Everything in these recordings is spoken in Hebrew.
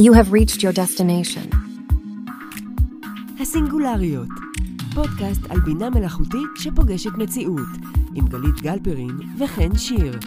You have reached your destination. הסינגולריות, פודקאסט על בינה מלאכותית שפוגשת מציאות, עם גלית גלפרין וחן שיר.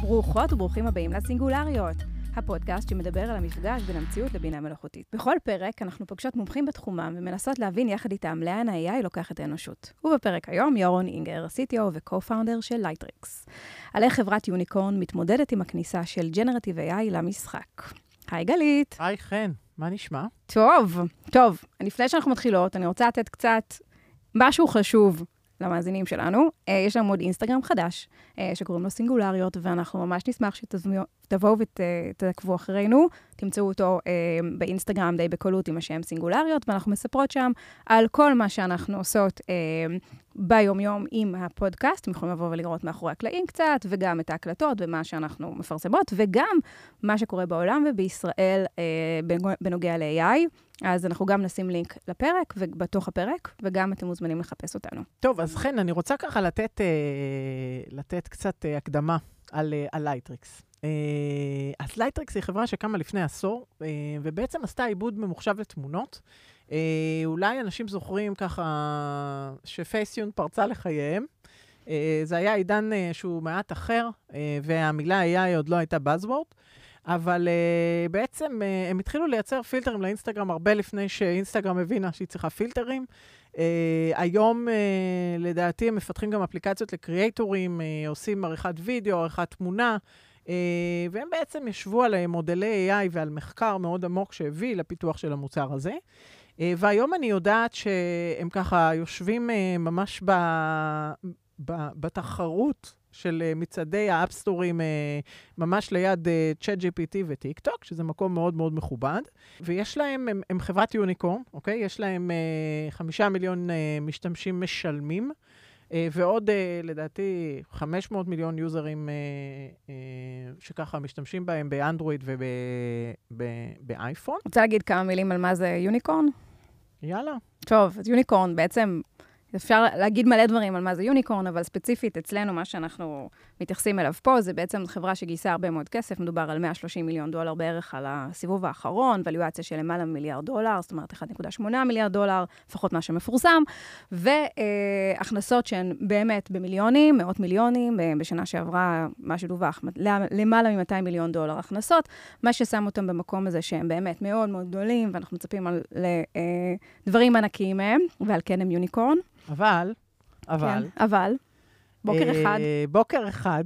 ברוכות וברוכים הבאים לסינגולריות, הפודקאסט שמדבר על המפגש בין המציאות לבינה מלאכותית. בכל פרק אנחנו פוגשות מומחים בתחומם ומנסות להבין יחד איתם לאן ה-AI לוקח את האנושות. ובפרק היום ירון אינגר, CTO ו-co-founder של לייטריקס. על איך חברת יוניקורן מתמודדת עם הכניסה של ג'נרטיב AI למשחק. היי גלית. היי חן, מה נשמע? טוב, טוב, לפני שאנחנו מתחילות, אני רוצה לתת קצת משהו חשוב למאזינים שלנו. אה, יש לנו עוד אינסטגרם חדש, אה, שקוראים לו סינגולריות, ואנחנו ממש נשמח שתבואו ותעקבו אחרינו. תמצאו אותו אה, באינסטגרם די בקלות עם השם סינגולריות, ואנחנו מספרות שם על כל מה שאנחנו עושות ביומיום עם הפודקאסט. אתם יכולים לבוא ולראות מאחורי הקלעים קצת, וגם את ההקלטות ומה שאנחנו מפרסמות, וגם מה שקורה בעולם ובישראל בנוגע ל-AI. אז אנחנו גם נשים לינק לפרק, ובתוך הפרק, וגם אתם מוזמנים לחפש אותנו. טוב, אז חן, אני רוצה ככה לתת, אה, לתת קצת אה, הקדמה על, אה, על לייטריקס. אה, אז לייטריקס היא חברה שקמה לפני עשור, אה, ובעצם עשתה עיבוד ממוחשב לתמונות. אה, אולי אנשים זוכרים ככה שפייסיון פרצה לחייהם. אה, זה היה עידן אה, שהוא מעט אחר, אה, והמילה AI עוד לא הייתה Buzzword. אבל uh, בעצם uh, הם התחילו לייצר פילטרים לאינסטגרם הרבה לפני שאינסטגרם הבינה שהיא צריכה פילטרים. Uh, היום, uh, לדעתי, הם מפתחים גם אפליקציות לקריאייטורים, uh, עושים עריכת וידאו, עריכת תמונה, והם בעצם ישבו על מודלי AI ועל מחקר מאוד עמוק שהביא לפיתוח של המוצר הזה. Uh, והיום אני יודעת שהם ככה יושבים ממש ב, ב, בתחרות של מצעדי ה app store ים ממש ליד ChatGPT וטיקטוק, שזה מקום מאוד מאוד מכובד. ויש להם, הם, הם חברת unicorn, אוקיי? יש להם חמישה מיליון משתמשים משלמים. אה, ועוד, אה, לדעתי, 500 מיליון יוזרים אה, שככה משתמשים בהם באנדרואיד ובאייפון. רוצה להגיד כמה מילים על מה זה unicorn? יאללה. טוב, אז יוניקורן בעצם אפשר להגיד מלא דברים על מה זה יוניקורן, אבל ספציפית אצלנו, מה שאנחנו מתייחסים אליו פה, זה בעצם חברה שגייסה הרבה מאוד כסף, מדובר על 130 מיליון דולר בערך על הסיבוב האחרון, ואליואציה של למעלה ממיליארד דולר, זאת אומרת 1.8 מיליארד דולר, לפחות מה שמפורסם, והכנסות שהן באמת במיליונים, מאות מיליונים, בשנה שעברה, מה שדווח, למעלה מ-200 מיליון דולר הכנסות, מה ששם אותם במקום הזה שהם באמת מאוד מאוד גדולים, ואנחנו מצפים לדברים ענקיים מהם, ועל כן הם יוניקורן. אבל, אבל... כן, אבל, בוקר אה, אחד. בוקר אחד,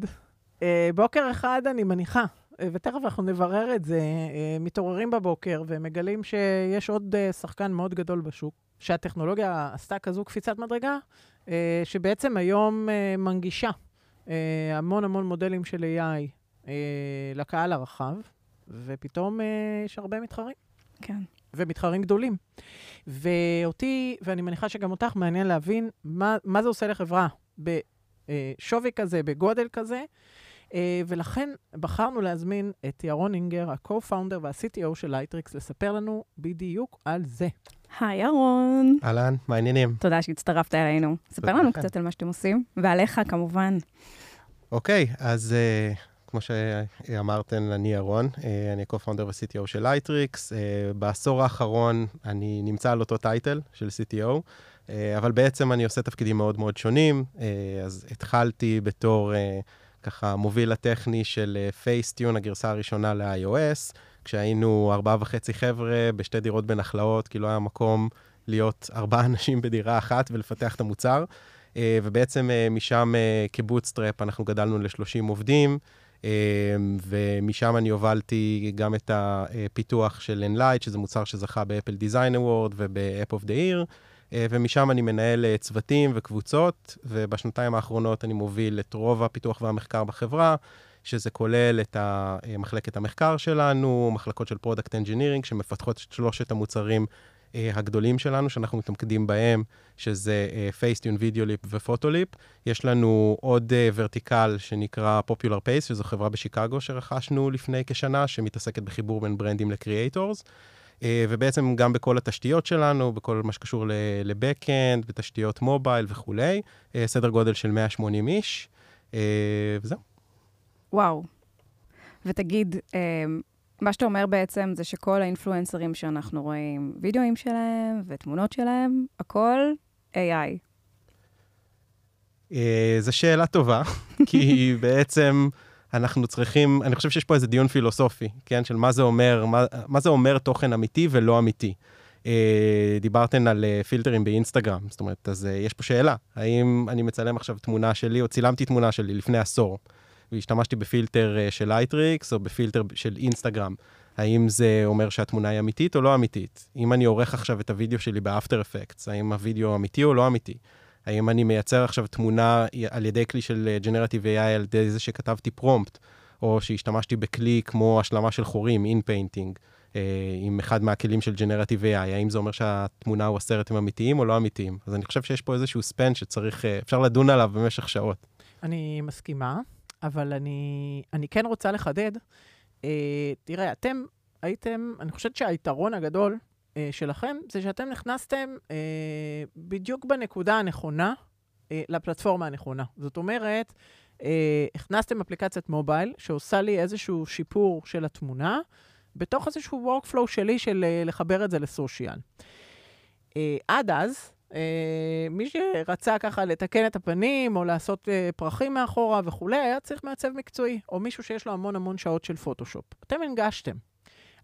אה, בוקר אחד אני מניחה, אה, ותכף אנחנו נברר את זה, מתעוררים בבוקר ומגלים שיש עוד שחקן מאוד גדול בשוק, שהטכנולוגיה עשתה כזו קפיצת מדרגה, שבעצם היום מנגישה המון המון מודלים של AI לקהל הרחב, ופתאום יש הרבה מתחרים. כן. ומתחרים גדולים. ואותי, ואני מניחה שגם אותך, מעניין להבין מה, מה זה עושה לחברה בשווי כזה, בגודל כזה. אה, ולכן בחרנו להזמין את ירון אינגר, ה-co-founder וה-CTO של לייטריקס, לספר לנו בדיוק על זה. היי ירון. אהלן, מה העניינים? תודה שהצטרפת אלינו. ספר לנו קצת על מה שאתם עושים, ועליך כמובן. אוקיי, אז אה, כמו שאמרתן, אני ירון, אה, אני co-founder ו-CTO של לייטריקס. אה, בעשור האחרון אני נמצא על אותו title של CTO, אבל בעצם אני עושה תפקידים מאוד מאוד שונים. אה, אז התחלתי בתור... Uh, ככה המוביל הטכני של Facetune, הגרסה הראשונה ל-iOS, כשהיינו ארבעה וחצי חבר'ה בשתי דירות בנחלאות, כי לא היה מקום להיות ארבעה אנשים בדירה אחת ולפתח את המוצר. ובעצם משם כ bootstrap אנחנו גדלנו ל-30 עובדים, ומשם אני הובלתי גם את הפיתוח של Enlight, שזה מוצר שזכה ב Apple Design Award וב App of the Year. ומשם אני מנהל צוותים וקבוצות, ובשנתיים האחרונות אני מוביל את רוב הפיתוח והמחקר בחברה, שזה כולל את מחלקת המחקר שלנו, מחלקות של product engineering, שמפתחות את שלושת המוצרים הגדולים שלנו, שאנחנו מתמקדים בהם, שזה Facetune, Videoleap ו Photoleap. יש לנו עוד vertical שנקרא Popular Pays, שזו חברה בשיקגו שרכשנו לפני כשנה, שמתעסקת בחיבור בין ברנדים ל creators. אה, ובעצם גם בכל התשתיות שלנו, בכל מה שקשור ל-Backend, בתשתיות mobile וכולי, אה, סדר גודל של 180 איש, אה, וזהו. וואו. ותגיד, מה שאתה אומר בעצם זה שכל האינפלואנסרים שאנחנו רואים, וידאוים שלהם ותמונות שלהם, הכל AI. זו שאלה טובה, כי בעצם אנחנו צריכים, אני חושב שיש פה איזה דיון פילוסופי, כן, של מה זה אומר, מה, מה זה אומר תוכן אמיתי ולא אמיתי. אה, דיברתן על אה, פילטרים באינסטגרם, זאת אומרת, אז יש פה שאלה, האם אני מצלם עכשיו תמונה שלי, או צילמתי תמונה שלי לפני עשור, והשתמשתי בפילטר של לייטריקס או בפילטר של אינסטגרם, האם זה אומר שהתמונה היא אמיתית או לא אמיתית? אם אני עורך עכשיו את הוידאו שלי ב After Effects, האם הוידאו אמיתי או לא אמיתי? האם אני מייצר עכשיו תמונה על ידי כלי של Generative AI על ידי זה שכתבתי פרומפט, או שהשתמשתי בכלי כמו השלמה של חורים, inpainting, אה, עם אחד מהכלים של Generative AI, האם זה אומר שהתמונה או הסרט הם אמיתיים או לא אמיתיים? אז אני חושב שיש פה איזשהו span שצריך, אה, אפשר לדון עליו במשך שעות. אני מסכימה, אבל אני, אני כן רוצה לחדד. אה, תראה, אתם הייתם, אני חושבת שהיתרון הגדול אה, שלכם, זה שאתם נכנסתם אה, בדיוק בנקודה הנכונה אה, לפלטפורמה הנכונה. זאת אומרת, אה, הכנסתם אפליקציית מובייל שעושה לי איזשהו שיפור של התמונה, בתוך איזשהו workflow שלי של אה, לחבר את זה לסושיאל. אה, עד אז, Uh, מי שרצה ככה לתקן את הפנים, או לעשות uh, פרחים מאחורה וכולי, היה צריך מעצב מקצועי, או מישהו שיש לו המון המון שעות של פוטושופ. אתם הנגשתם.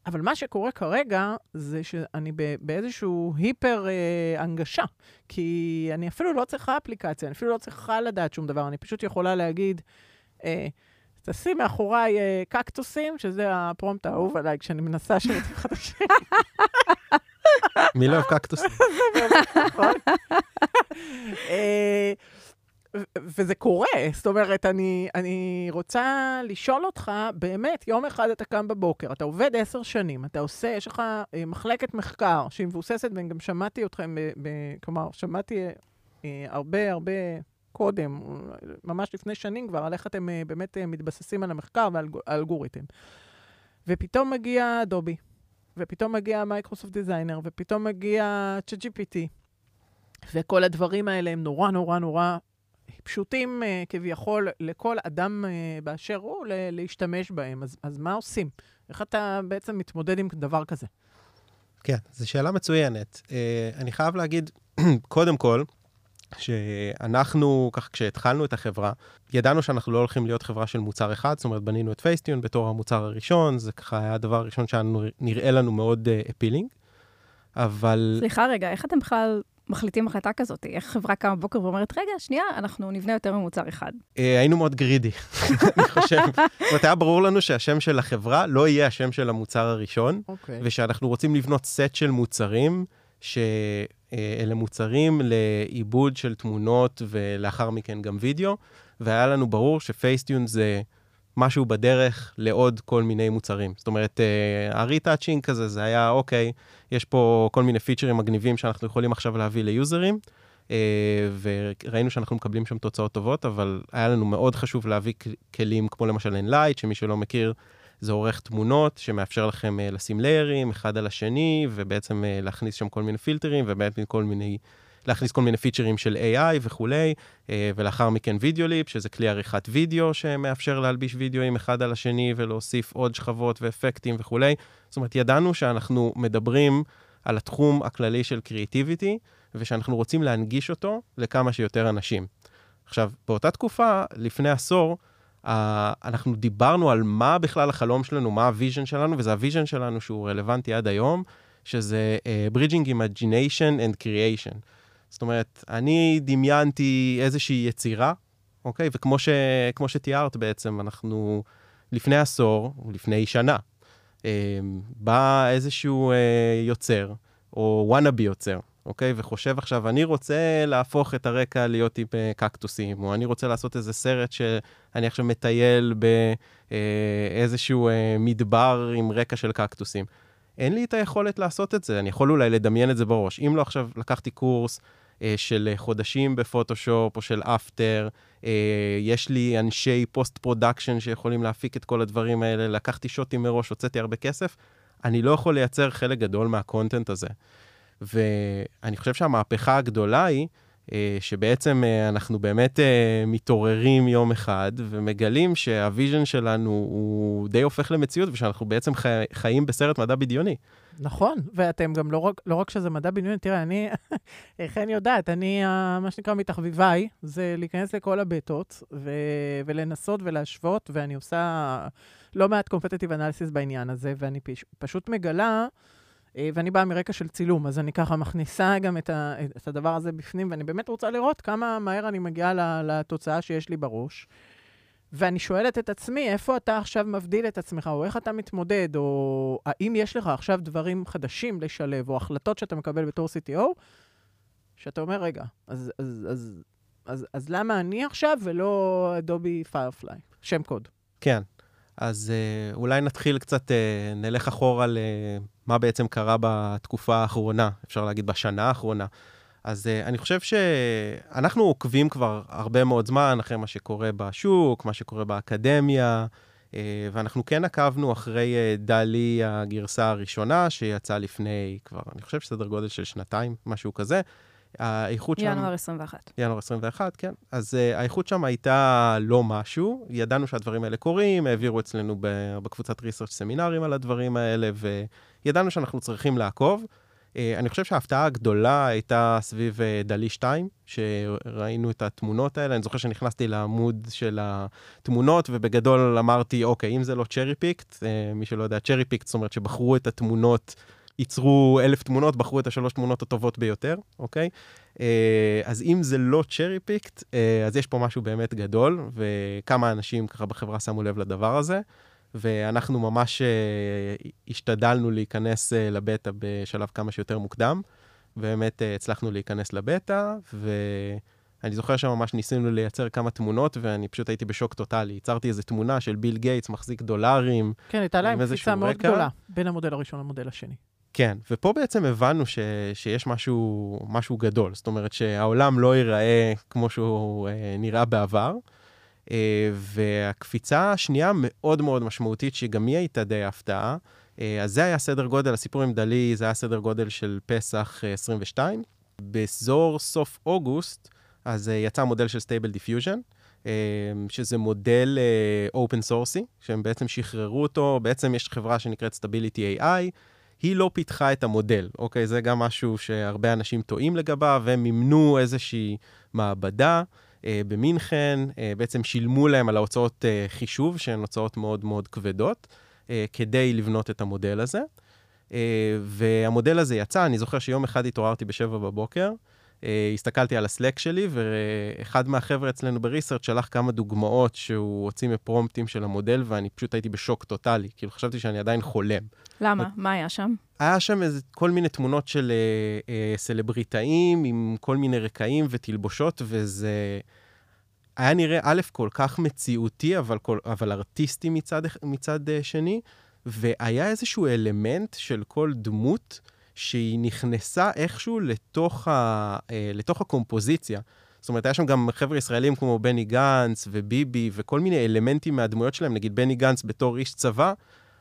אבל מה שקורה כרגע, זה שאני באיזשהו היפר אה, הנגשה, כי אני אפילו לא צריכה אפליקציה, אני אפילו לא צריכה לדעת שום דבר, אני פשוט יכולה להגיד, אה, תשים מאחוריי אה, קקטוסים, שזה הפרומפט האהוב עליי כשאני מנסה שירותים חדשים. מי לא אוהב קקטוסים? אה, וזה קורה, זאת אומרת, אני, אני רוצה לשאול אותך, באמת, יום אחד אתה קם בבוקר, אתה עובד עשר שנים, אתה עושה, יש לך אה, מחלקת מחקר שהיא מבוססת, וגם שמעתי אתכם, ב, ב, כלומר, שמעתי אה, הרבה הרבה קודם, ממש לפני שנים כבר, על איך אתם אה, באמת אה, מתבססים על המחקר ועל האלגוריתם. ופתאום מגיע אדובי, ופתאום מגיע Microsoft Designer, ופתאום מגיע ChatGPT, וכל הדברים האלה הם נורא נורא נורא פשוטים אה, כביכול לכל אדם אה, באשר הוא להשתמש בהם. אז, אז מה עושים? איך אתה בעצם מתמודד עם דבר כזה? כן, זו שאלה מצוינת. Uh, אני חייב להגיד, קודם כל, שאנחנו, כך כשהתחלנו את החברה, ידענו שאנחנו לא הולכים להיות חברה של מוצר אחד, זאת אומרת, בנינו את פייסטיון בתור המוצר הראשון, זה ככה היה הדבר הראשון שנראה לנו מאוד אפילינג, uh, אבל... סליחה רגע, איך אתם בכלל מחליטים החלטה כזאת? איך חברה קמה בבוקר ואומרת, רגע, שנייה, אנחנו נבנה יותר ממוצר אחד. אה, היינו מאוד greedy, אני חושב. זאת אומרת, היה ברור לנו שהשם של החברה לא יהיה השם של המוצר הראשון, אוקיי. ושאנחנו רוצים לבנות סט של מוצרים, שאלה מוצרים לעיבוד של תמונות ולאחר מכן גם וידאו, והיה לנו ברור ש Facetune זה... משהו בדרך לעוד כל מיני מוצרים. זאת אומרת, ה retouching אה, כזה, זה היה, אוקיי, יש פה כל מיני פיצ'רים מגניבים שאנחנו יכולים עכשיו להביא ליוזרים, אה, וראינו שאנחנו מקבלים שם תוצאות טובות, אבל היה לנו מאוד חשוב להביא כלים כמו למשל Enlight, שמי שלא מכיר, זה עורך תמונות שמאפשר לכם אה, לשים ליירים אחד על השני, ובעצם להכניס שם כל מיני פילטרים, ובעצם כל מיני... להכניס כל מיני פיצ'רים של AI וכולי, אה, ולאחר מכן וידאו ליפ, שזה כלי עריכת וידאו שמאפשר להלביש וידאוים אחד על השני ולהוסיף עוד שכבות ואפקטים וכולי. זאת אומרת, ידענו שאנחנו מדברים על התחום הכללי של creativity, ושאנחנו רוצים להנגיש אותו לכמה שיותר אנשים. עכשיו, באותה תקופה, לפני עשור, אנחנו דיברנו על מה בכלל החלום שלנו, מה ה vision שלנו, וזה ה vision שלנו שהוא רלוונטי עד היום, שזה אה, Bridging Imagination and Creation. זאת אומרת, אני דמיינתי איזושהי יצירה, אוקיי? וכמו ש, שתיארת בעצם, אנחנו לפני עשור, לפני שנה, אה, בא איזשהו אה, יוצר, או wannabe יוצר, אוקיי? וחושב עכשיו, אני רוצה להפוך את הרקע להיות עם אה, קקטוסים, או אני רוצה לעשות איזה סרט שאני עכשיו מטייל באיזשהו אה, אה, מדבר עם רקע של קקטוסים. אין לי את היכולת לעשות את זה, אני יכול אולי לדמיין את זה בראש. אם לא עכשיו לקחתי קורס של חודשים בפוטושופ או של אפטר, אה, יש לי אנשי post production שיכולים להפיק את כל הדברים האלה, לקחתי שוטים מראש, הוצאתי הרבה כסף. אני לא יכול לייצר חלק גדול מה content הזה. ואני חושב שהמהפכה הגדולה היא, אה, שבעצם אה, אנחנו באמת אה, מתעוררים יום אחד ומגלים שה vision שלנו הוא די הופך למציאות ושאנחנו בעצם חי, חיים בסרט מדע בדיוני. נכון, ואתם גם לא רק, לא רק שזה מדע בדיוני, תראה, אני, איך אני יודעת, אני, מה שנקרא מתחביביי, זה להיכנס לכל הבוטות ו, ולנסות ולהשוות, ואני עושה לא מעט קומפטטיב אנליסיס בעניין הזה, ואני פש, פשוט מגלה, ואני באה מרקע של צילום, אז אני ככה מכניסה גם את, ה, את הדבר הזה בפנים, ואני באמת רוצה לראות כמה מהר אני מגיעה לתוצאה שיש לי בראש. ואני שואלת את עצמי, איפה אתה עכשיו מבדיל את עצמך, או איך אתה מתמודד, או האם יש לך עכשיו דברים חדשים לשלב, או החלטות שאתה מקבל בתור CTO, שאתה אומר, רגע, אז, אז, אז, אז, אז למה אני עכשיו ולא אדובי פיירפליי? שם קוד. כן, אז אה, אולי נתחיל קצת, אה, נלך אחורה למה בעצם קרה בתקופה האחרונה, אפשר להגיד בשנה האחרונה. אז uh, אני חושב שאנחנו עוקבים כבר הרבה מאוד זמן אחרי מה שקורה בשוק, מה שקורה באקדמיה, uh, ואנחנו כן עקבנו אחרי uh, דלי הגרסה הראשונה, שיצאה לפני כבר, אני חושב סדר גודל של שנתיים, משהו כזה. האיכות שם... ינואר 21. ינואר 21, כן. אז uh, האיכות שם הייתה לא משהו. ידענו שהדברים האלה קורים, העבירו אצלנו בקבוצת ריסרצ' סמינרים על הדברים האלה, וידענו שאנחנו צריכים לעקוב. אה, אני חושב שההפתעה הגדולה הייתה סביב אה, דלי 2, שראינו את התמונות האלה. אני זוכר שנכנסתי לעמוד של התמונות, ובגדול אמרתי, אוקיי, אם זה לא צ'רי פיקט, אה, מי שלא יודע, צ'רי פיקט, זאת אומרת שבחרו את התמונות, ייצרו אלף תמונות, בחרו את השלוש תמונות הטובות ביותר, אוקיי? אז אם זה לא צ'רי פיקט, אז יש פה משהו באמת גדול, וכמה אנשים ככה בחברה שמו לב לדבר הזה. ואנחנו ממש uh, השתדלנו להיכנס לבטא בשלב כמה שיותר מוקדם. באמת הצלחנו להיכנס לבטא, ואני זוכר שממש ניסינו לייצר כמה תמונות, ואני פשוט הייתי בשוק טוטאלי. ייצרתי איזו תמונה של ביל גייטס מחזיק דולרים. כן, הייתה להם קפיצה מאוד. גדולה בין המודל הראשון למודל השני. כן, ופה בעצם הבנו ש, שיש משהו, משהו גדול. זאת אומרת שהעולם לא ייראה כמו שהוא אה, נראה בעבר. אה, והקפיצה השנייה מאוד מאוד משמעותית, שגם היא הייתה די הפתעה, אה, אז זה היה סדר גודל, הסיפור עם DALL-E, זה היה סדר גודל של פסח 22. אה, באזור סוף אוגוסט, אז יצא מודל של Stable Diffusion, שזה מודל open source-י, שהם בעצם שחררו אותו, בעצם יש חברה שנקראת Stability AI, היא לא פיתחה את המודל, אוקיי? זה גם משהו שהרבה אנשים טועים לגביו, והם מימנו איזושהי מעבדה. אה, במינכן, אה, בעצם שילמו להם על ההוצאות אה, חישוב, שהן הוצאות מאוד מאוד כבדות, כדי לבנות את המודל הזה. והמודל הזה יצא, אני זוכר שיום אחד התעוררתי בשבע בבוקר, הסתכלתי על הסלק שלי, ואחד מהחבר'ה אצלנו בריסרצ' שלח כמה דוגמאות שהוא הוציא מפרומפטים של המודל, ואני פשוט הייתי בשוק טוטאלי, כאילו חשבתי שאני עדיין חולם. למה? מה היה שם? היה שם איזה, כל מיני תמונות של אה, אה, סלבריטאים עם כל מיני רקעים ותלבושות, וזה היה נראה, א', כל כך מציאותי, אבל, כל, אבל ארטיסטי מצד, מצד אה, שני, והיה איזשהו אלמנט של כל דמות שהיא נכנסה איכשהו לתוך, ה, אה, לתוך הקומפוזיציה. זאת אומרת, היה שם גם חבר'ה ישראלים כמו בני גנץ וביבי, וכל מיני אלמנטים מהדמויות שלהם, נגיד בני גנץ בתור איש צבא,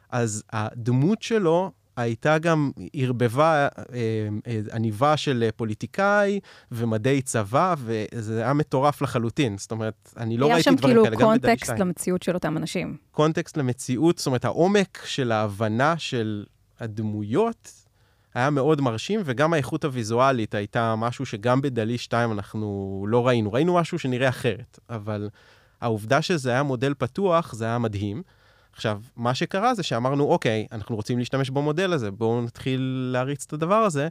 אז הדמות שלו הייתה גם, ערבבה אה, אה, עניבה של פוליטיקאי ומדי צבא, וזה היה מטורף לחלוטין. זאת אומרת, אני לא ראיתי דברים כאילו כאלה, גם בדלי שתיים. היה שם כאילו קונטקסט למציאות של אותם אנשים. קונטקסט למציאות, זאת אומרת, העומק של ההבנה של הדמויות היה מאוד מרשים, וגם האיכות הוויזואלית הייתה משהו שגם בדלי 2 אנחנו לא ראינו. ראינו משהו שנראה אחרת, אבל העובדה שזה היה מודל פתוח, זה היה מדהים. עכשיו, מה שקרה זה שאמרנו, אוקיי, אנחנו רוצים להשתמש במודל הזה, בואו נתחיל להריץ את הדבר הזה,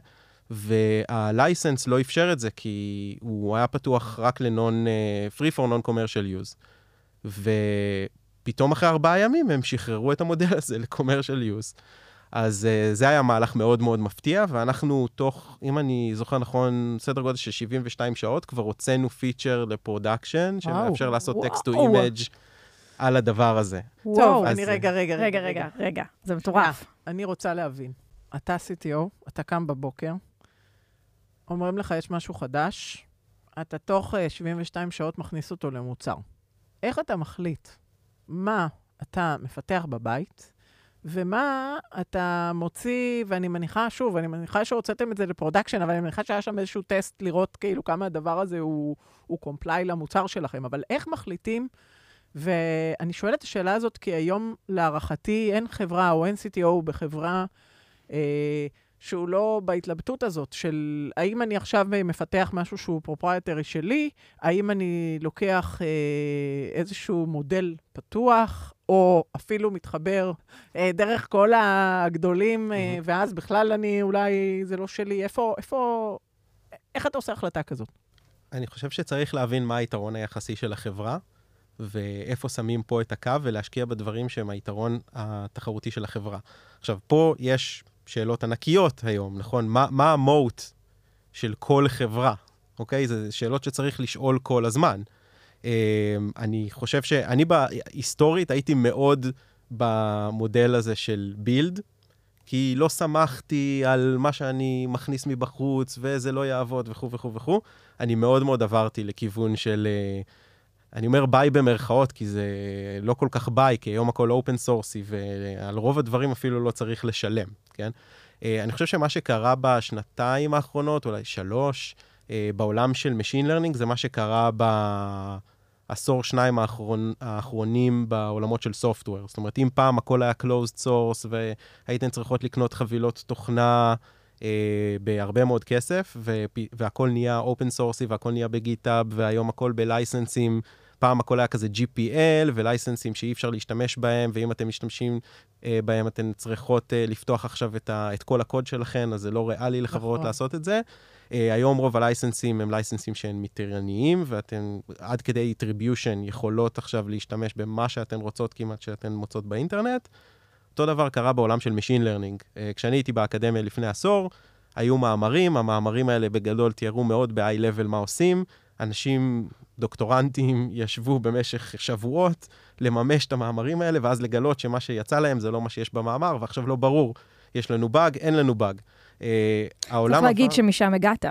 וה license לא אפשר את זה, כי הוא היה פתוח רק לנון, uh, free for non-commercial use. ופתאום אחרי ארבעה ימים הם שחררו את המודל הזה ל-commercial use. אז uh, זה היה מהלך מאוד מאוד מפתיע, ואנחנו תוך, אם אני זוכר נכון, סדר גודל של 72 שעות, כבר הוצאנו פיצ'ר ל production, שמאפשר לעשות text to image על הדבר הזה. טוב, אני רגע, רגע, רגע, רגע, רגע, זה מטורף. אני רוצה להבין. אתה CTO, אתה קם בבוקר, אומרים לך, יש משהו חדש, אתה תוך 72 שעות מכניס אותו למוצר. איך אתה מחליט מה אתה מפתח בבית, ומה אתה מוציא, ואני מניחה, שוב, אני מניחה שהוצאתם את זה ל production, אבל אני מניחה שהיה שם איזשהו טסט לראות כאילו כמה הדבר הזה הוא, comply למוצר שלכם, אבל איך מחליטים, ואני שואלת את השאלה הזאת כי היום, להערכתי, אין חברה או אין CTO בחברה אה, שהוא לא בהתלבטות הזאת של האם אני עכשיו מפתח משהו שהוא proprietary שלי, האם אני לוקח אה, איזשהו מודל פתוח, או אפילו מתחבר אה, דרך כל הגדולים, אה, ואז בכלל אני, אולי זה לא שלי. איפה, איפה, איך אתה עושה החלטה כזאת? אני חושב שצריך להבין מה היתרון היחסי של החברה, ואיפה שמים פה את הקו, ולהשקיע בדברים שהם היתרון התחרותי של החברה. עכשיו, פה יש שאלות ענקיות היום, נכון? מה, מה המוט של כל חברה, אוקיי? זה שאלות שצריך לשאול כל הזמן. אמ, אני חושב שאני היסטורית הייתי מאוד במודל הזה של build, כי לא שמחתי על מה שאני מכניס מבחוץ, וזה לא יעבוד וכו' וכו' וכו'. אני מאוד מאוד עברתי לכיוון של, אה, אני אומר buy במרכאות, כי זה לא כל כך buy, כי היום הכל open source-י, ועל רוב הדברים אפילו לא צריך לשלם, כן? אה, אני חושב שמה שקרה בשנתיים האחרונות, אולי שלוש, אה, בעולם של Machine Learning, זה מה שקרה ב... עשור, שניים האחרון, האחרונים בעולמות של סופטוור. זאת אומרת, אם פעם הכל היה closed source והייתן צריכות לקנות חבילות תוכנה אה, בהרבה מאוד כסף, והכל נהיה open source והכל נהיה בגיטאב, והיום הכל בלייסנסים. פעם הכל היה כזה GPL ולייסנסים שאי אפשר להשתמש בהם, ואם אתם משתמשים אה, בהם, אתן צריכות אה, לפתוח עכשיו את, ה, את כל הקוד שלכם, אז זה לא ריאלי לחברות נכון. לעשות את זה. אה, היום רוב הלייסנסים הם לייסנסים שהם מטרניים, ואתן עד כדי attribution יכולות עכשיו להשתמש במה שאתן רוצות כמעט שאתן מוצאות באינטרנט. אותו דבר קרה בעולם של Machine Learning. אה, כשאני הייתי באקדמיה לפני עשור, היו מאמרים, המאמרים האלה בגדול תיארו מאוד ב-high level מה עושים. אנשים, דוקטורנטים, ישבו במשך שבועות לממש את המאמרים האלה, ואז לגלות שמה שיצא להם זה לא מה שיש במאמר, ועכשיו לא ברור, יש לנו באג, אין לנו באג. אה, העולם צריך להגיד. שמשם הגעת.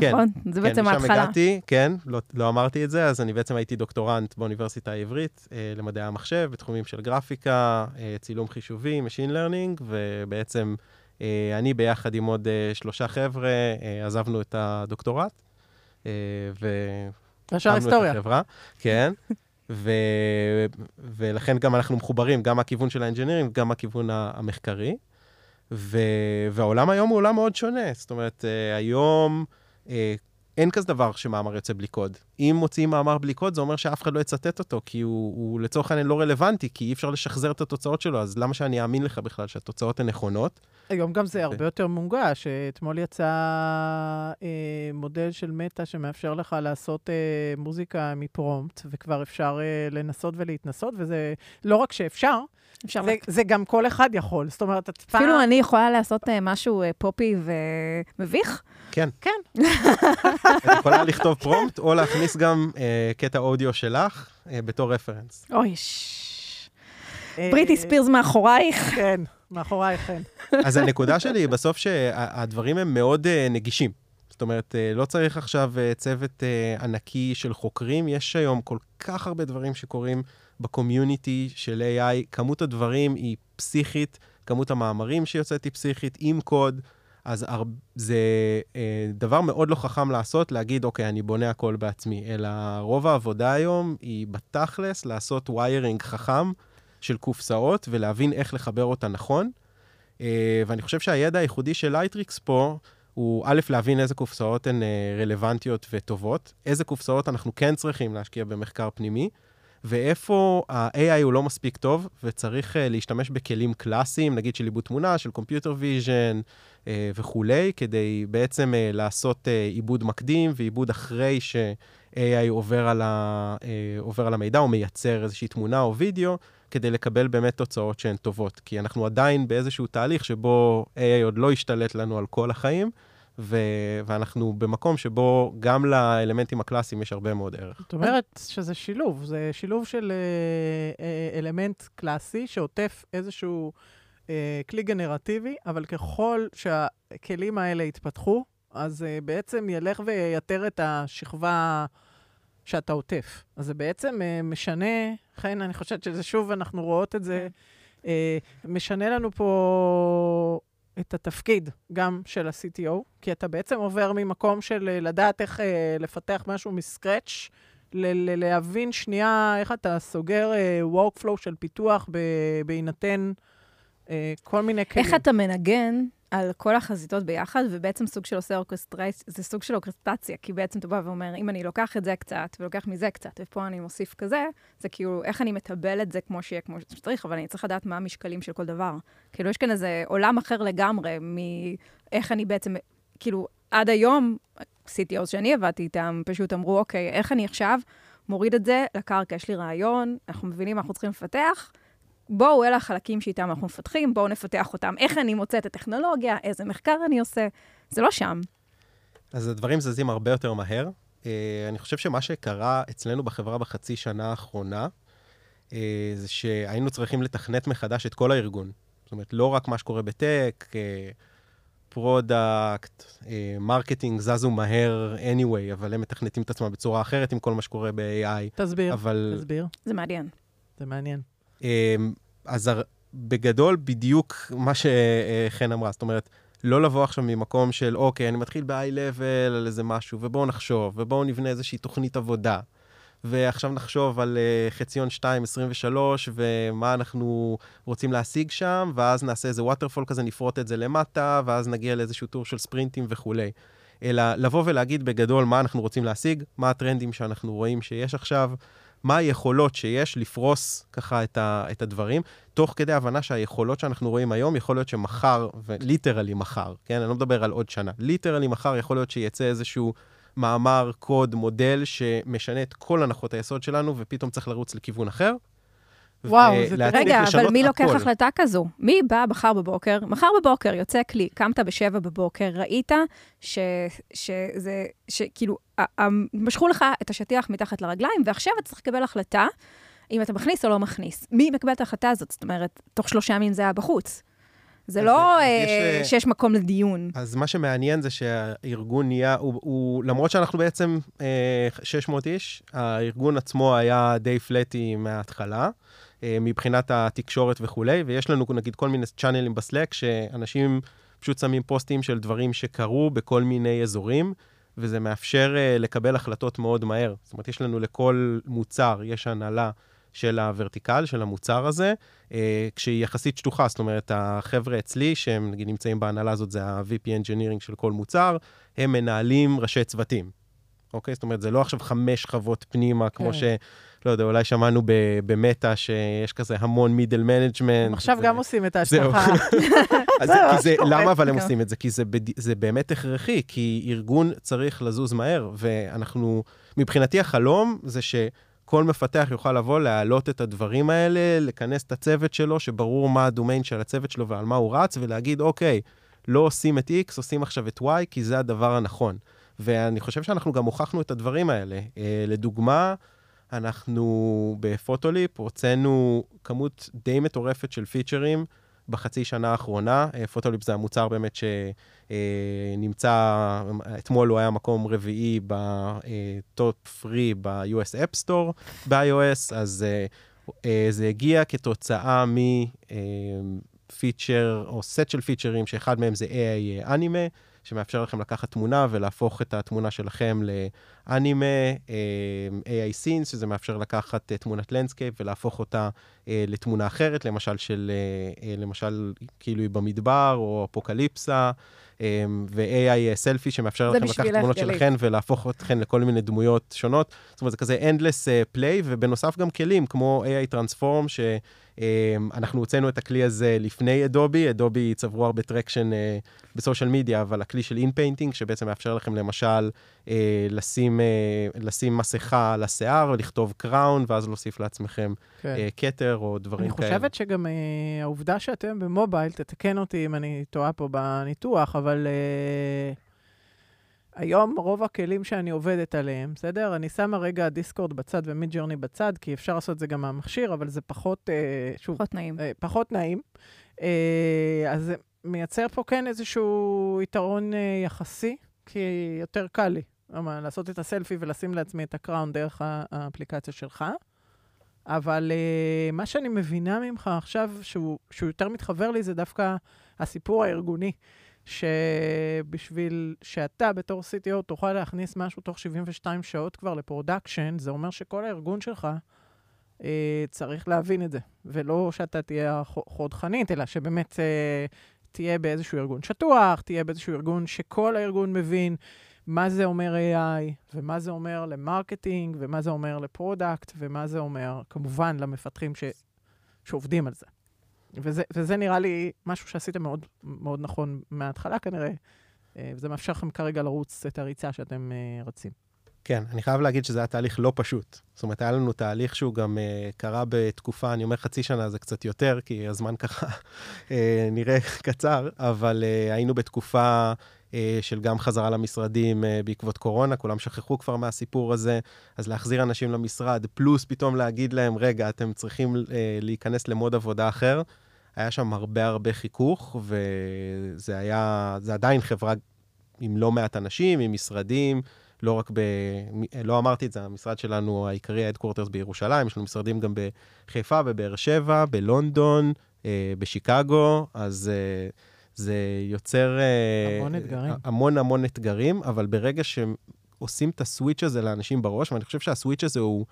כן, נכון? זה כן, בעצם ההתחלה. כן, משם הגעתי, כן, לא, לא אמרתי את זה, אז אני בעצם הייתי דוקטורנט באוניברסיטה העברית אה, למדעי המחשב, בתחומים של גרפיקה, אה, צילום חישובי, Machine Learning, ובעצם אה, אני ביחד עם עוד אה, שלושה חבר'ה אה, עזבנו את הדוקטורט, אה, ו... ישר היסטוריה. כן. ו... ולכן גם אנחנו מחוברים, גם מהכיוון של האנג'ינירים, גם מהכיוון המחקרי. ו... והעולם היום הוא עולם מאוד שונה. זאת אומרת, uh, היום uh, אין כזה דבר שמאמר יוצא בלי קוד. אם מוציאים מאמר בלי קוד, זה אומר שאף אחד לא יצטט אותו, כי הוא, הוא לצורך העניין לא רלוונטי, כי אי אפשר לשחזר את התוצאות שלו, אז למה שאני אאמין לך בכלל שהתוצאות הן נכונות? היום גם זה הרבה יותר מונגש. אתמול יצא אה, מודל של מטא שמאפשר לך לעשות אה, מוזיקה מפרומפט, וכבר אפשר אה, לנסות ולהתנסות, וזה לא רק שאפשר, אפשר זה, זה גם כל אחד יכול. זאת אומרת, את פעם... אפילו אני יכולה לעשות uh, משהו uh, פופי ומביך? כן. כן. את יכולה לכתוב פרומפט, או להכניס גם uh, קטע אודיו שלך uh, בתור רפרנס. אוי, ש... בריטי ספירס מאחורייך. כן, מאחורייך, כן. אז הנקודה שלי היא בסוף שהדברים הם מאוד uh, נגישים. זאת אומרת, לא צריך עכשיו צוות ענקי של חוקרים, יש היום כל כך הרבה דברים שקורים בקומיוניטי של AI, כמות הדברים היא פסיכית, כמות המאמרים שיוצאת היא פסיכית, עם קוד, אז הר... זה אה, דבר מאוד לא חכם לעשות, להגיד, אוקיי, אני בונה הכל בעצמי, אלא רוב העבודה היום היא בתכלס לעשות ויירינג חכם של קופסאות ולהבין איך לחבר אותה נכון. אה, ואני חושב שהידע הייחודי של לייטריקס פה, הוא א', להבין איזה קופסאות הן אה, רלוונטיות וטובות, איזה קופסאות אנחנו כן צריכים להשקיע במחקר פנימי, ואיפה ה-AI הוא לא מספיק טוב, וצריך uh, להשתמש בכלים קלאסיים, נגיד של עיבוד תמונה, של Computer Vision uh, וכולי, כדי בעצם uh, לעשות עיבוד מקדים ועיבוד אחרי ש-AI עובר, על ה, עובר על המידע, או מייצר איזושהי תמונה או וידאו, כדי לקבל באמת תוצאות שהן טובות. כי אנחנו עדיין באיזשהו תהליך שבו AI עוד לא השתלט לנו על כל החיים, ו- ואנחנו במקום שבו גם לאלמנטים הקלאסיים יש הרבה מאוד ערך. זאת אומרת שזה שילוב, זה שילוב של אה, אה, אלמנט קלאסי שעוטף איזשהו אה, כלי גנרטיבי, אבל ככל שהכלים האלה יתפתחו, אז אה, בעצם ילך וייתר את השכבה שאתה עוטף. אז זה בעצם אה, משנה, לכן אני חושבת שזה שוב, אנחנו רואות את זה. אה, משנה לנו פה את התפקיד גם של ה-CTO, כי אתה בעצם עובר ממקום של אה, לדעת איך אה, לפתח משהו מסקרץ', ל- ל- להבין שנייה איך אתה סוגר אה, workflow של פיתוח ב- בהינתן אה, כל מיני כלים. איך אתה מנגן על כל החזיתות ביחד, ובעצם סוג של עושה אורקסטרציה, זה סוג של אורקסטרציה, כי בעצם אתה בא ואומר, אם אני לוקח את זה קצת, ולוקח מזה קצת, ופה אני מוסיף כזה, זה כאילו, איך אני מטבל את זה כמו שיהיה כמו שצריך, אבל אני צריך לדעת מה המשקלים של כל דבר. כאילו, יש כאן איזה עולם אחר לגמרי מאיך אני בעצם, כאילו, עד היום, CTOs שאני עבדתי איתם, פשוט אמרו, אוקיי, איך אני עכשיו מוריד את זה לקרקע, יש לי רעיון, אנחנו מבינים מה אנחנו צריכים לפתח, בואו, אלה החלקים שאיתם אנחנו מפתחים, בואו נפתח אותם. איך אני מוצא את הטכנולוגיה, איזה מחקר אני עושה. זה לא שם. אז הדברים זזים הרבה יותר מהר. Uh, אני חושב שמה שקרה אצלנו בחברה בחצי שנה האחרונה, uh, זה שהיינו צריכים לתכנת מחדש את כל הארגון. זאת אומרת, לא רק מה שקורה ב tech, product, uh, marketing זזו מהר anyway, אבל הם מתכנתים את עצמם בצורה אחרת עם כל מה שקורה ב-AI. תסביר, אבל... תסביר. זה מעניין. זה מעניין. Uh, אז. בגדול, בדיוק מה שחן אמרה, זאת אומרת, לא לבוא עכשיו ממקום של, אוקיי, אני מתחיל ב-high-level על איזה משהו, ובואו נחשוב, ובואו נבנה איזושהי תוכנית עבודה. ועכשיו נחשוב על uh, חציון 2, 23, ומה אנחנו רוצים להשיג שם, ואז נעשה איזה waterfall כזה, נפרוט את זה למטה, ואז נגיע לאיזשהו טור של ספרינטים וכולי. אלא לבוא ולהגיד בגדול מה אנחנו רוצים להשיג, מה הטרנדים שאנחנו רואים שיש עכשיו, מה היכולות שיש לפרוס ככה את, ה, את הדברים, תוך כדי הבנה שהיכולות שאנחנו רואים היום, יכול להיות שמחר, ו literally מחר, כן? אני לא מדבר על עוד שנה, literally מחר יכול להיות שיצא איזשהו מאמר, קוד, מודל, שמשנה את כל הנחות היסוד שלנו, ופתאום צריך לרוץ לכיוון אחר. וואו, זה... רגע, אבל מי לוקח הכל. החלטה כזו? מי בא מחר בבוקר? מחר בבוקר יוצא כלי, קמת בשבע בבוקר, ראית ש, שזה, שכאילו, משכו לך את השטיח מתחת לרגליים, ועכשיו אתה צריך לקבל החלטה אם אתה מכניס או לא מכניס. מי מקבל את ההחלטה הזאת? זאת אומרת, תוך שלושה ימים זה היה בחוץ. זה לא זה, אה, יש, שיש מקום לדיון. אז מה שמעניין זה שהארגון נהיה, הוא, הוא, למרות שאנחנו בעצם אה, 600 איש, הארגון עצמו היה די פלטי מההתחלה. אה, מבחינת התקשורת וכולי, ויש לנו נגיד כל מיני צ'אנלים בסלק, שאנשים פשוט שמים פוסטים של דברים שקרו בכל מיני אזורים, וזה מאפשר uh, לקבל החלטות מאוד מהר. זאת אומרת, יש לנו לכל מוצר, יש הנהלה של ה vertical, של המוצר הזה, uh, כשהיא יחסית שטוחה, זאת אומרת, החבר'ה אצלי, שהם נגיד נמצאים בהנהלה הזאת, זה ה-VP Engineering של כל מוצר, הם מנהלים ראשי צוותים. אוקיי? זאת אומרת, זה לא עכשיו חמש שכבות פנימה, כן. כמו ש... לא יודע, אולי שמענו במטא שיש כזה המון middle management. עכשיו גם עושים את ההשטחה. למה אבל הם עושים את זה? כי זה באמת הכרחי, כי ארגון צריך לזוז מהר, ואנחנו, מבחינתי החלום זה ש... כל מפתח יוכל לבוא, להעלות את הדברים האלה, לכנס את הצוות שלו, שברור מה הדומיין של הצוות שלו ועל מה הוא רץ, ולהגיד, אוקיי, לא עושים את X, עושים עכשיו את Y, כי זה הדבר הנכון. ואני חושב שאנחנו גם הוכחנו את הדברים האלה. אה, לדוגמה, אנחנו ב Photoleap הוצאנו כמות די מטורפת של פיצ'רים בחצי שנה האחרונה. אה, Photoleap זה המוצר באמת שנמצא, אה, אתמול הוא היה מקום רביעי ב top free ב-US App Store ב-iOS, אז זה הגיע כתוצאה מ feature או סט של features, שאחד מהם זה AI Anime. שמאפשר לכם לקחת תמונה ולהפוך את התמונה שלכם לאנימה, אה, AI Scenes, שזה מאפשר לקחת אה, תמונת landscape ולהפוך אותה אה, לתמונה אחרת, למשל של, למשל כאילו היא במדבר או אפוקליפסה, ו-AI Selfie שמאפשר לכם לקחת תמונות שלכם ולהפוך אתכם לכל מיני דמויות שונות. זאת אומרת, זה כזה endless play, ובנוסף גם כלים כמו AI Transform, ש... אמ, אנחנו הוצאנו את הכלי הזה לפני אדובי, אדובי צברו הרבה traction uh, ב social media, אבל הכלי של inpainting, שבעצם מאפשר לכם למשל uh, לשים, uh, לשים מסכה על השיער, ולכתוב crown, ואז להוסיף לעצמכם כן. כתר או דברים כאלה. אני חושבת שגם uh, העובדה שאתם ב mobile, תתקן אותי אם אני טועה פה בניתוח, אבל... היום רוב הכלים שאני עובדת עליהם, בסדר? אני שמה רגע Discord בצד ו Midjourney בצד, כי אפשר לעשות את זה גם מהמכשיר, אבל זה פחות, אה, שוב... פחות נעים. אה, פחות נעים. אה, אז זה מייצר פה כן איזשהו יתרון אה, יחסי, כי יותר קל לי. לעשות את הסלפי ולשים לעצמי את ה crown דרך האפליקציה שלך. אבל uh, מה שאני מבינה ממך עכשיו, שהוא, שהוא יותר מתחבר לי, זה דווקא הסיפור הארגוני. שבשביל שאתה בתור CTO תוכל להכניס משהו תוך 72 שעות כבר ל production, זה אומר שכל הארגון שלך אה, צריך להבין את זה. ולא שאתה תהיה חודחנית, אלא שבאמת אה, תהיה באיזשהו ארגון שטוח, תהיה באיזשהו ארגון שכל הארגון מבין מה זה אומר AI, ומה זה אומר ל marketing, ומה זה אומר ל product, ומה זה אומר, כמובן, למפתחים ש... שעובדים על זה. וזה, וזה נראה לי משהו שעשיתם מאוד, מאוד נכון מההתחלה כנראה, אה, וזה מאפשר לכם כרגע לרוץ את הריצה שאתם uh, רצים. כן, אני חייב להגיד שזה היה תהליך לא פשוט. זאת אומרת, היה לנו תהליך שהוא גם uh, קרה בתקופה, אני אומר חצי שנה, זה קצת יותר, כי הזמן ככה uh, נראה קצר, אבל uh, היינו בתקופה uh, של גם חזרה למשרדים uh, בעקבות קורונה, כולם שכחו כבר מהסיפור הזה, אז להחזיר אנשים למשרד, פלוס פתאום להגיד להם, רגע, אתם צריכים uh, להיכנס למוד עבודה אחר. היה שם הרבה הרבה חיכוך, וזה היה, זה עדיין חברה עם לא מעט אנשים, עם משרדים, לא רק ב... לא אמרתי את זה, המשרד שלנו העיקרי, ה-Headquarters בירושלים, יש לנו משרדים גם בחיפה, בבאר שבע, בלונדון, אה, בשיקגו, אז אה, זה יוצר... אה, המון אתגרים. המון המון אתגרים, אבל ברגע שעושים את הסוויץ' הזה לאנשים בראש, ואני חושב שהסוויץ' הזה הוא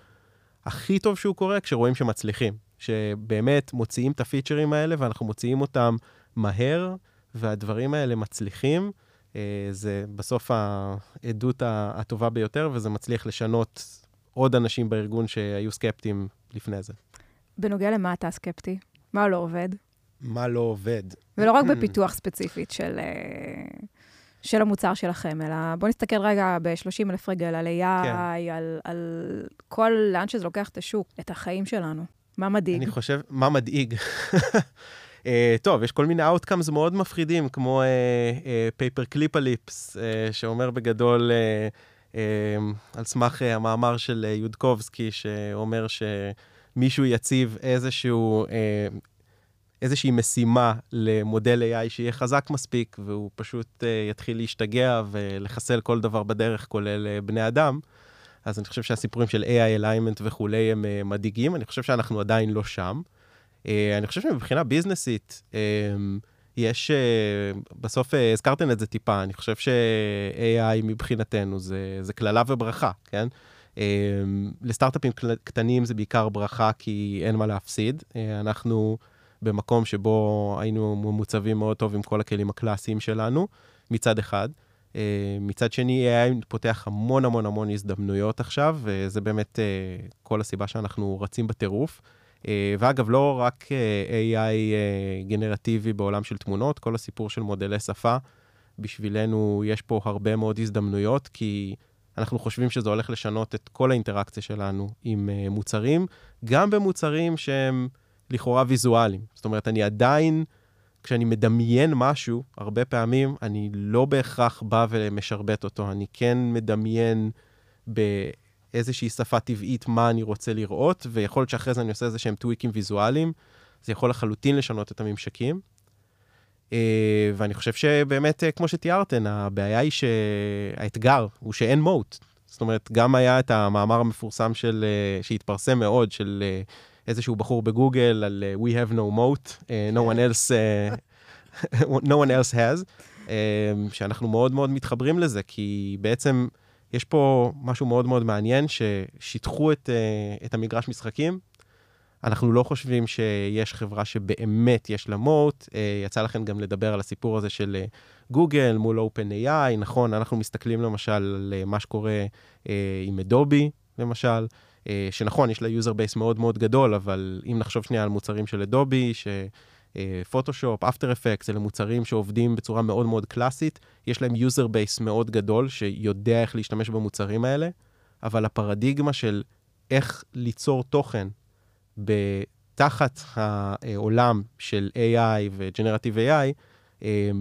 הכי טוב שהוא קורה כשרואים שמצליחים. שבאמת מוציאים את הפיצ'רים האלה, ואנחנו מוציאים אותם מהר, והדברים האלה מצליחים. אה, זה בסוף העדות הטובה ביותר, וזה מצליח לשנות עוד אנשים בארגון שהיו סקפטיים לפני זה. בנוגע למה אתה סקפטי? מה לא עובד? מה לא עובד? ולא רק בפיתוח ספציפית של, אה, של המוצר שלכם, אלא בואו נסתכל רגע ב-30 אלף רגל על AI, כן. על, על כל, לאן שזה לוקח את השוק, את החיים שלנו. מה מדאיג? אני חושב, מה מדאיג? Uh, טוב, יש כל מיני Outcomes מאוד מפחידים, כמו paperclips, שאומר בגדול, uh, uh, על סמך uh, המאמר של uh, יודקובסקי, שאומר שמישהו יציב איזשהו, uh, איזושהי משימה למודל AI שיהיה חזק מספיק, והוא פשוט uh, יתחיל להשתגע ולחסל כל דבר בדרך, כולל uh, בני אדם. אז אני חושב שהסיפורים של AI alignment וכולי הם uh, מדאיגים, אני חושב שאנחנו עדיין לא שם. Uh, אני חושב שמבחינה ביזנסית, uh, יש, uh, בסוף הזכרתם את זה טיפה, אני חושב ש-AI מבחינתנו זה, קללה וברכה, כן? Uh, לסטארט-אפים קטנים זה בעיקר ברכה כי אין מה להפסיד. אנחנו במקום שבו היינו ממוצבים מאוד טוב עם כל הכלים הקלאסיים שלנו, מצד אחד. אה, מצד שני, AI פותח המון המון המון הזדמנויות עכשיו, וזה באמת אה, כל הסיבה שאנחנו רצים בטירוף. אה, ואגב, לא רק AI גנרטיבי בעולם של תמונות, כל הסיפור של מודלי שפה, בשבילנו יש פה הרבה מאוד הזדמנויות, כי אנחנו חושבים שזה הולך לשנות את כל האינטראקציה שלנו עם מוצרים, גם במוצרים שהם לכאורה ויזואליים. זאת אומרת, אני עדיין... כשאני מדמיין משהו, הרבה פעמים אני לא בהכרח בא ומשרבט אותו, אני כן מדמיין באיזושהי שפה טבעית מה אני רוצה לראות, ויכול להיות שאחרי זה אני עושה איזה שהם טוויקים ויזואליים, זה יכול לחלוטין לשנות את הממשקים. Uh, ואני חושב שבאמת, uh, כמו שתיארתן, הבעיה היא שהאתגר הוא שאין מוט. זאת אומרת, גם היה את המאמר המפורסם של, uh, שהתפרסם מאוד, של איזשהו בחור בגוגל על uh, We have no moat, uh, no one else, uh, no one else has, uh, שאנחנו מאוד מאוד מתחברים לזה, כי בעצם יש פה משהו מאוד מאוד מעניין, ששיטחו את, uh, את המגרש משחקים. אנחנו לא חושבים שיש חברה שבאמת יש לה מוט. Uh, יצא לכם גם לדבר על הסיפור הזה של גוגל uh, מול OpenAI. נכון, אנחנו מסתכלים למשל על uh, מה שקורה uh, עם אדובי, למשל. אה, שנכון, יש לה user base מאוד מאוד גדול, אבל אם נחשוב שנייה על מוצרים של אדובי, שפוטושופ, אפטר אפקס, אלה מוצרים שעובדים בצורה מאוד מאוד קלאסית, יש להם user base מאוד גדול שיודע איך להשתמש במוצרים האלה, אבל הפרדיגמה של איך ליצור תוכן תחת העולם של AI ו-Generative AI,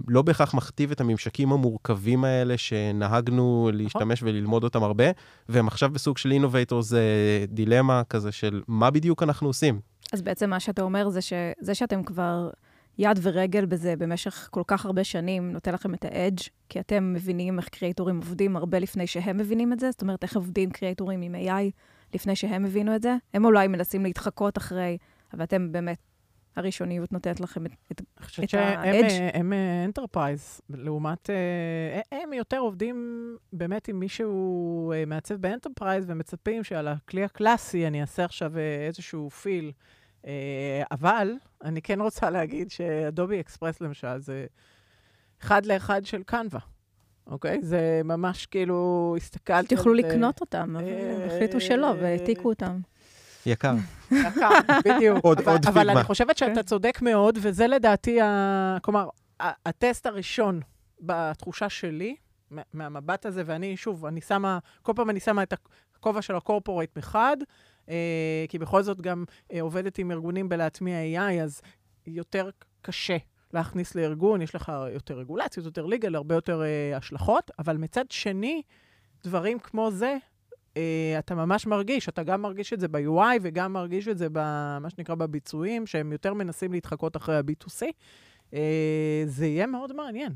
לא בהכרח מכתיב את הממשקים המורכבים האלה שנהגנו להשתמש וללמוד אותם הרבה, והם עכשיו בסוג של innovator's dilemma כזה של מה בדיוק אנחנו עושים. אז בעצם מה שאתה אומר זה שזה שאתם כבר יד ורגל בזה במשך כל כך הרבה שנים, נותן לכם את ה edge, כי אתם מבינים איך creators עובדים הרבה לפני שהם מבינים את זה, זאת אומרת, איך עובדים creators עם AI לפני שהם הבינו את זה. הם אולי מנסים להתחקות אחרי, אבל אתם באמת, הראשוניות נותנת לכם את, את, אני חושבת שהם ה edge. אה, enterprise, לעומת... אה, הם יותר עובדים באמת עם מישהו אה, מעצב ב enterprise, ומצפים שעל הכלי הקלאסי אני אעשה עכשיו אה, איזשהו fill. אה, אבל אני כן רוצה להגיד שאדובי אקספרס למשל זה אחד לאחד של קנווה, אוקיי? זה ממש כאילו, הסתכלתי על זה... תוכלו לקנות אותם, אבל אה, החליטו שלא, והעתיקו אותם. יקר. יקר, בדיוק. עוד- אבל, עוד אבל פיגמה. אני חושבת שאתה כן. צודק מאוד, וזה לדעתי, ה... כלומר, הטסט הראשון בתחושה שלי, מה- מהמבט הזה, ואני, שוב, אני שמה, כל פעם אני שמה את הכובע של הקורפורייט מחד, אה, כי בכל זאת גם אה, עובדת עם ארגונים בלהטמיע AI, אז יותר קשה להכניס לארגון, יש לך יותר רגולציות, יותר ליגל, הרבה יותר אה, השלכות, אבל מצד שני, דברים כמו זה, אתה ממש מרגיש, אתה גם מרגיש את זה ב-UI וגם מרגיש את זה במה שנקרא בביצועים, שהם יותר מנסים להתחקות אחרי ה-B2C. אה, זה יהיה מאוד מעניין.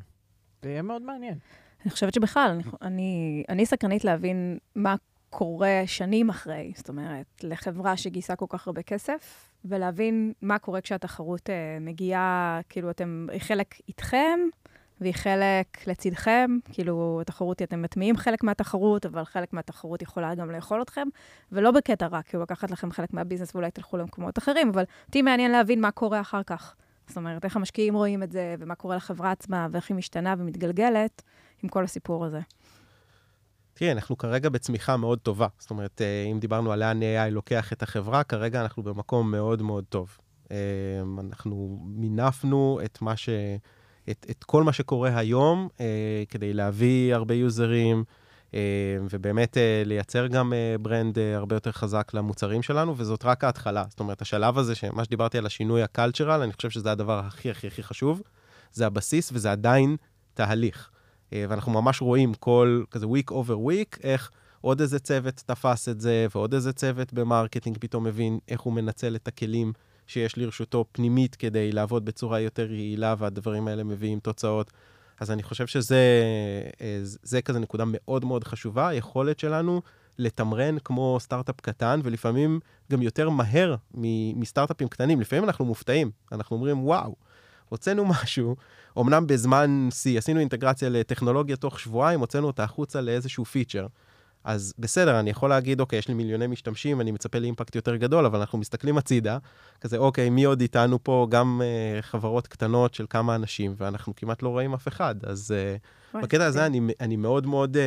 זה יהיה מאוד מעניין. אני חושבת שבכלל, אני, אני, אני סקרנית להבין מה קורה שנים אחרי, זאת אומרת, לחברה שגייסה כל כך הרבה כסף, ולהבין מה קורה כשהתחרות אה, מגיעה, כאילו, אתם, חלק איתכם, והיא חלק לצדכם, כאילו, התחרות, היא- אתם מטמיעים חלק מהתחרות, אבל חלק מהתחרות יכולה גם לאכול אתכם, ולא בקטע רע, כאילו, לקחת לכם חלק מהביזנס ואולי תלכו למקומות אחרים, אבל אותי מעניין להבין מה קורה אחר כך. זאת אומרת, איך המשקיעים רואים את זה, ומה קורה לחברה עצמה, ואיך היא משתנה ומתגלגלת עם כל הסיפור הזה. תראי, אנחנו כרגע בצמיחה מאוד טובה. זאת אומרת, אה, אם דיברנו על לאן AI לוקח את החברה, כרגע אנחנו במקום מאוד מאוד טוב. אה, אנחנו מינפנו את מה ש... את, את כל מה שקורה היום אה, כדי להביא הרבה יוזרים, אה, ובאמת אה, לייצר גם אה, ברנד אה, הרבה יותר חזק למוצרים שלנו, וזאת רק ההתחלה. זאת אומרת, השלב הזה, שמה שדיברתי על השינוי הקלצ'רל, אני חושב שזה הדבר הכי הכי הכי חשוב. זה הבסיס, וזה עדיין תהליך. אה, ואנחנו ממש רואים כל, כזה week over week, איך עוד איזה צוות תפס את זה, ועוד איזה צוות ב marketing פתאום מבין איך הוא מנצל את הכלים שיש לרשותו פנימית כדי לעבוד בצורה יותר יעילה, והדברים האלה מביאים תוצאות. אז אני חושב שזה אה, זה כזה נקודה מאוד מאוד חשובה, היכולת שלנו לתמרן כמו סטארט-אפ קטן, ולפעמים גם יותר מהר מסטארט-אפים קטנים. לפעמים אנחנו מופתעים, אנחנו אומרים, וואו, הוצאנו משהו, אמנם בזמן שיא, עשינו אינטגרציה לטכנולוגיה תוך שבועיים, הוצאנו אותה החוצה לאיזשהו פיצ'ר. אז בסדר, אני יכול להגיד, אוקיי, יש לי מיליוני משתמשים, אני מצפה לאימפקט יותר גדול, אבל אנחנו מסתכלים הצידה, כזה, אוקיי, מי עוד איתנו פה? גם uh, חברות קטנות של כמה אנשים, ואנחנו כמעט לא רואים אף אחד. אז uh, בקטע הזה אני, אני מאוד מאוד uh,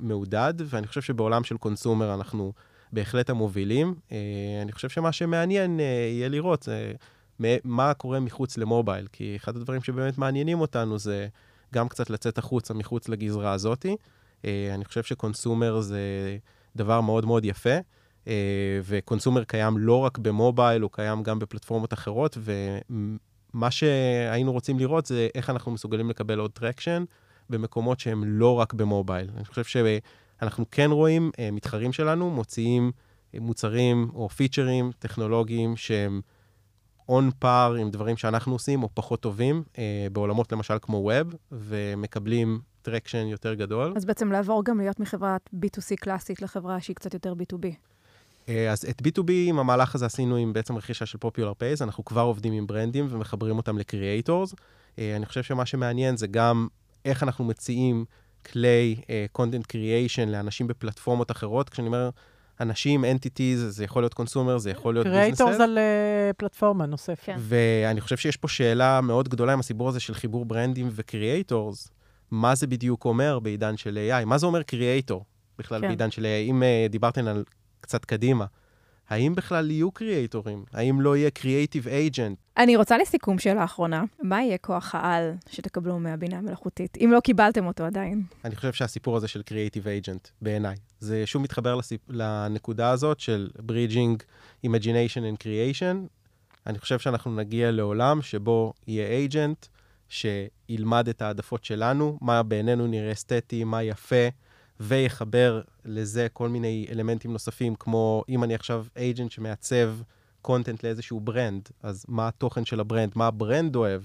מעודד, ואני חושב שבעולם של קונסומר אנחנו בהחלט המובילים. Uh, אני חושב שמה שמעניין uh, יהיה לראות זה מה קורה מחוץ ל mobile, כי אחד הדברים שבאמת מעניינים אותנו זה גם קצת לצאת החוצה מחוץ לגזרה הזאתי. Uh, אני חושב ש consumer זה דבר מאוד מאוד יפה, uh, ו consumer קיים לא רק ב mobile, הוא קיים גם בפלטפורמות אחרות, ומה שהיינו רוצים לראות זה איך אנחנו מסוגלים לקבל עוד traction במקומות שהם לא רק ב mobile. אני חושב שאנחנו כן רואים uh, מתחרים שלנו מוציאים מוצרים או features טכנולוגיים שהם on par עם דברים שאנחנו עושים, או פחות טובים, אה, בעולמות למשל כמו web, ומקבלים traction יותר גדול. אז בעצם לעבור גם להיות מחברת B2C קלאסית לחברה שהיא קצת יותר B2B. אה, אז את B2B עם המהלך הזה עשינו עם בעצם רכישה של Popular Pays, אנחנו כבר עובדים עם brandים ומחברים אותם ל creators. אה, אני חושב שמה שמעניין זה גם איך אנחנו מציעים כלי uh, content creation לאנשים בפלטפורמות אחרות. כשאני אומר אנשים, entities, זה יכול להיות consumer, זה יכול להיות business. creators על uh, פלטפורמה נוספת. כן. ואני חושב שיש פה שאלה מאוד גדולה עם הסיפור הזה של חיבור brandים ו creators. מה זה בדיוק אומר בעידן של AI? מה זה אומר creator בכלל כן. בעידן של AI? אם uh, דיברתם על קצת קדימה, האם בכלל יהיו creatorים? האם לא יהיה creative agent? אני רוצה לסיכום שאלה אחרונה. מה יהיה כוח העל שתקבלו מהבינה המלאכותית, אם לא קיבלתם אותו עדיין? אני חושב שהסיפור הזה של creative agent, בעיניי, זה שוב מתחבר לסיפ... לנקודה הזאת של bridging and Creation. אני חושב שאנחנו נגיע לעולם שבו יהיה agent שילמד את העדפות שלנו, מה בעינינו נראה אסתטי, מה יפה, ויחבר לזה כל מיני אלמנטים נוספים, כמו אם אני עכשיו agent שמעצב content לאיזשהו brand, אז מה התוכן של ה brand, מה ה brand אוהב,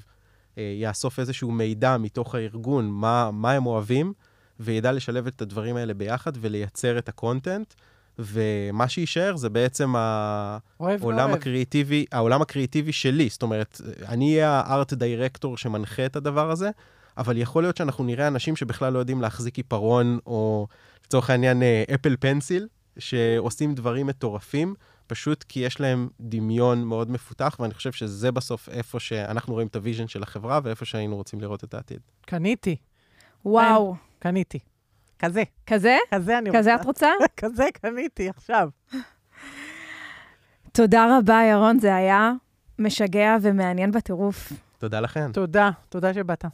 אה, יאסוף איזשהו מידע מתוך הארגון, מה, מה הם אוהבים, וידע לשלב את הדברים האלה ביחד ולייצר את ה content. ומה שיישאר זה בעצם העולם. הקריאיטיבי, העולם הקריאיטיבי שלי. זאת אומרת, אני אהיה ה art director שמנחה את הדבר הזה, אבל יכול להיות שאנחנו נראה אנשים שבכלל לא יודעים להחזיק עיפרון, או לצורך העניין Apple Pencil, שעושים דברים מטורפים, פשוט כי יש להם דמיון מאוד מפותח, ואני חושב שזה בסוף איפה שאנחנו רואים את ה vision של החברה, ואיפה שהיינו רוצים לראות את העתיד. קניתי, וואו. קניתי. כזה, כזה? כזה אני רוצה. כזה את רוצה? כזה קניתי עכשיו. תודה רבה, ירון, זה היה משגע ומעניין בטירוף. תודה לכם. תודה, תודה שבאת.